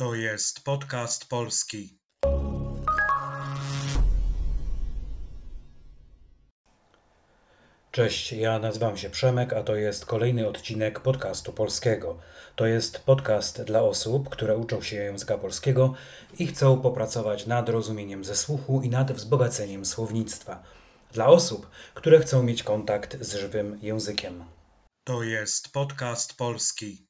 To jest podcast polski. Cześć, ja nazywam się Przemek, a to jest kolejny odcinek podcastu polskiego. To jest podcast dla osób, które uczą się języka polskiego i chcą popracować nad rozumieniem ze słuchu i nad wzbogaceniem słownictwa. Dla osób, które chcą mieć kontakt z żywym językiem. To jest podcast polski.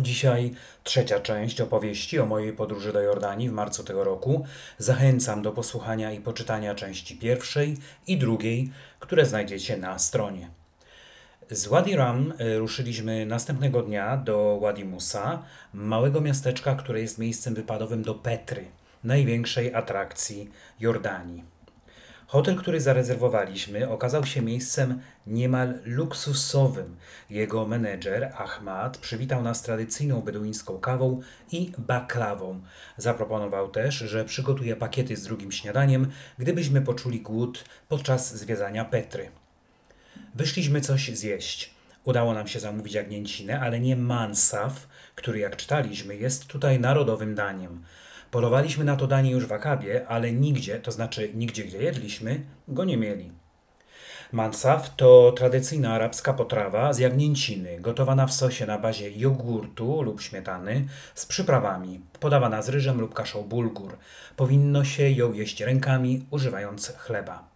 Dzisiaj trzecia część opowieści o mojej podróży do Jordanii w marcu tego roku. Zachęcam do posłuchania i poczytania części pierwszej i drugiej, które znajdziecie na stronie. Z Wadi Ram y, ruszyliśmy następnego dnia do Wadi Musa, małego miasteczka, które jest miejscem wypadowym do Petry, największej atrakcji Jordanii. Hotel, który zarezerwowaliśmy, okazał się miejscem niemal luksusowym. Jego menedżer Ahmad przywitał nas tradycyjną beduińską kawą i baklawą. Zaproponował też, że przygotuje pakiety z drugim śniadaniem, gdybyśmy poczuli głód podczas zwiedzania Petry. Wyszliśmy coś zjeść. Udało nam się zamówić jagnięcinę, ale nie mansaf, który jak czytaliśmy jest tutaj narodowym daniem. Polowaliśmy na to danie już w Akabie, ale nigdzie, to znaczy nigdzie, gdzie jedliśmy, go nie mieli. Mansaf to tradycyjna arabska potrawa z jagnięciny, gotowana w sosie na bazie jogurtu lub śmietany z przyprawami, podawana z ryżem lub kaszą bulgur. Powinno się ją jeść rękami, używając chleba.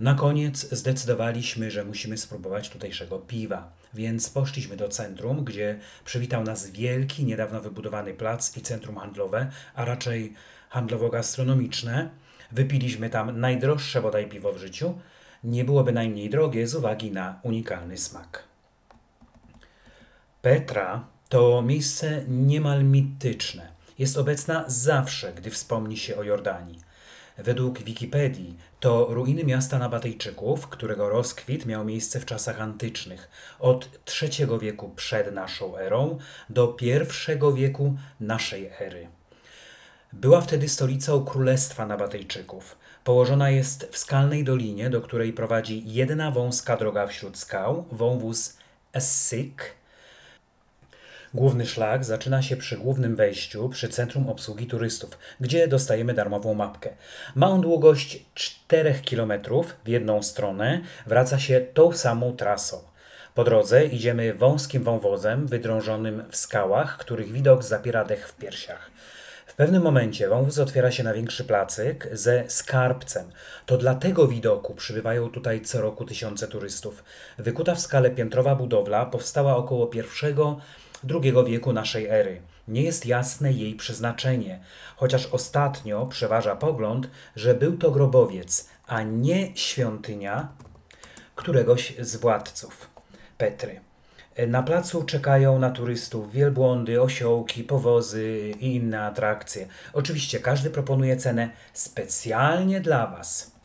Na koniec zdecydowaliśmy, że musimy spróbować tutejszego piwa, więc poszliśmy do centrum, gdzie przywitał nas wielki, niedawno wybudowany plac i centrum handlowe, a raczej handlowo-gastronomiczne. Wypiliśmy tam najdroższe bodaj piwo w życiu. Nie byłoby najmniej drogie z uwagi na unikalny smak. Petra to miejsce niemal mityczne. Jest obecna zawsze, gdy wspomni się o Jordanii. Według Wikipedii to ruiny miasta Nabatejczyków, którego rozkwit miał miejsce w czasach antycznych, od III wieku przed naszą erą do I wieku naszej ery. Była wtedy stolicą Królestwa Nabatejczyków. Położona jest w skalnej dolinie, do której prowadzi jedna wąska droga wśród skał, wąwóz Essik, Główny szlak zaczyna się przy głównym wejściu, przy centrum obsługi turystów, gdzie dostajemy darmową mapkę. Ma on długość 4 km w jedną stronę, wraca się tą samą trasą. Po drodze idziemy wąskim wąwozem wydrążonym w skałach, których widok zapiera dech w piersiach. W pewnym momencie wąwóz otwiera się na większy placyk ze skarbcem. To dla tego widoku przybywają tutaj co roku tysiące turystów. Wykuta w skale piętrowa budowla powstała około pierwszego II wieku naszej ery. Nie jest jasne jej przeznaczenie, chociaż ostatnio przeważa pogląd, że był to grobowiec, a nie świątynia któregoś z władców Petry. Na placu czekają na turystów wielbłądy, osiołki, powozy i inne atrakcje. Oczywiście każdy proponuje cenę specjalnie dla Was.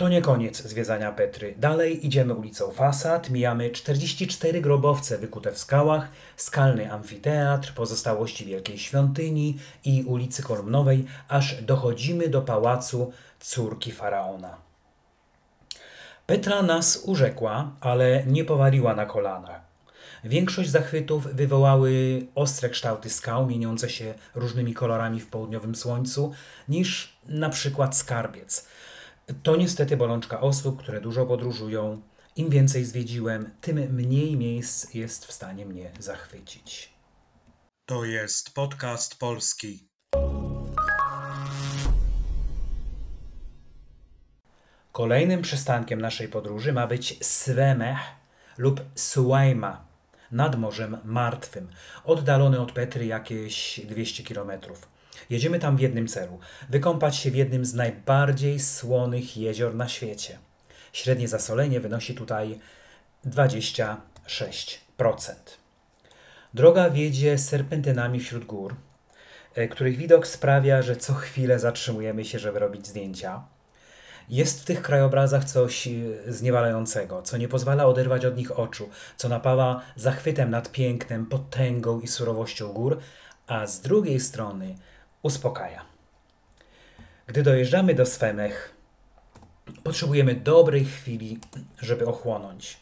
To nie koniec zwiedzania Petry. Dalej idziemy ulicą Fasad, mijamy 44 grobowce wykute w skałach, skalny amfiteatr, pozostałości Wielkiej Świątyni i ulicy Kolumnowej, aż dochodzimy do pałacu córki Faraona. Petra nas urzekła, ale nie powaliła na kolanach. Większość zachwytów wywołały ostre kształty skał mieniące się różnymi kolorami w południowym słońcu, niż na przykład skarbiec – to niestety bolączka osób, które dużo podróżują. Im więcej zwiedziłem, tym mniej miejsc jest w stanie mnie zachwycić. To jest podcast polski. Kolejnym przystankiem naszej podróży ma być Swemeh lub Suwaima nad Morzem Martwym, oddalony od Petry jakieś 200 kilometrów. Jedziemy tam w jednym celu wykąpać się w jednym z najbardziej słonych jezior na świecie. Średnie zasolenie wynosi tutaj 26%. Droga wiedzie serpentynami wśród gór, e, których widok sprawia, że co chwilę zatrzymujemy się, żeby robić zdjęcia. Jest w tych krajobrazach coś e, zniewalającego, co nie pozwala oderwać od nich oczu, co napawa zachwytem nad pięknem, potęgą i surowością gór, a z drugiej strony uspokaja. Gdy dojeżdżamy do Swemech, potrzebujemy dobrej chwili, żeby ochłonąć.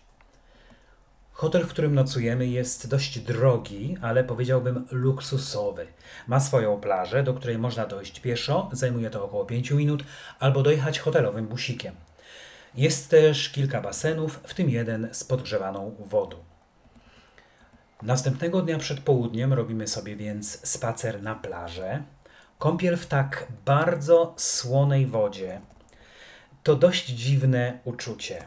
Hotel, w którym nocujemy, jest dość drogi, ale powiedziałbym luksusowy. Ma swoją plażę, do której można dojść pieszo, zajmuje to około 5 minut, albo dojechać hotelowym busikiem. Jest też kilka basenów, w tym jeden z podgrzewaną wodą. Następnego dnia przed południem robimy sobie więc spacer na plażę. Kąpiel w tak bardzo słonej wodzie to dość dziwne uczucie.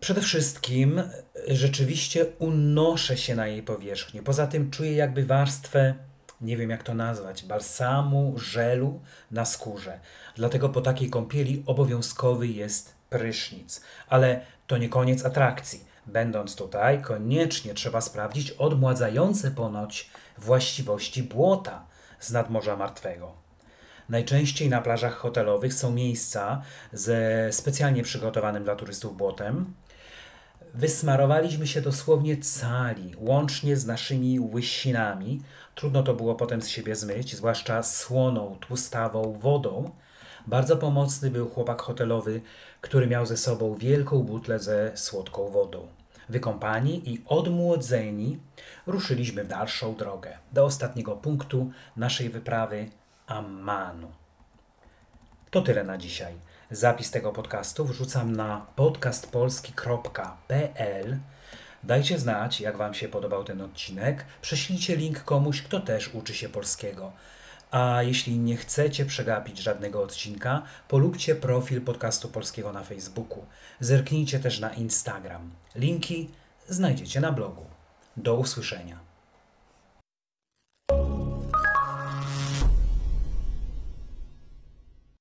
Przede wszystkim rzeczywiście unoszę się na jej powierzchni. Poza tym czuję jakby warstwę, nie wiem jak to nazwać, balsamu, żelu na skórze. Dlatego po takiej kąpieli obowiązkowy jest prysznic. Ale to nie koniec atrakcji. Będąc tutaj, koniecznie trzeba sprawdzić odmładzające ponoć właściwości błota z nadmorza martwego. Najczęściej na plażach hotelowych są miejsca ze specjalnie przygotowanym dla turystów błotem. Wysmarowaliśmy się dosłownie cali, łącznie z naszymi łysinami. Trudno to było potem z siebie zmyć, zwłaszcza słoną, tłustawą wodą. Bardzo pomocny był chłopak hotelowy, który miał ze sobą wielką butlę ze słodką wodą. Wykąpani i odmłodzeni ruszyliśmy w dalszą drogę do ostatniego punktu naszej wyprawy Ammanu. To tyle na dzisiaj. Zapis tego podcastu wrzucam na podcastpolski.pl. Dajcie znać, jak Wam się podobał ten odcinek. Prześlijcie link komuś, kto też uczy się polskiego. A jeśli nie chcecie przegapić żadnego odcinka, polubcie profil podcastu polskiego na Facebooku. Zerknijcie też na Instagram. Linki znajdziecie na blogu. Do usłyszenia.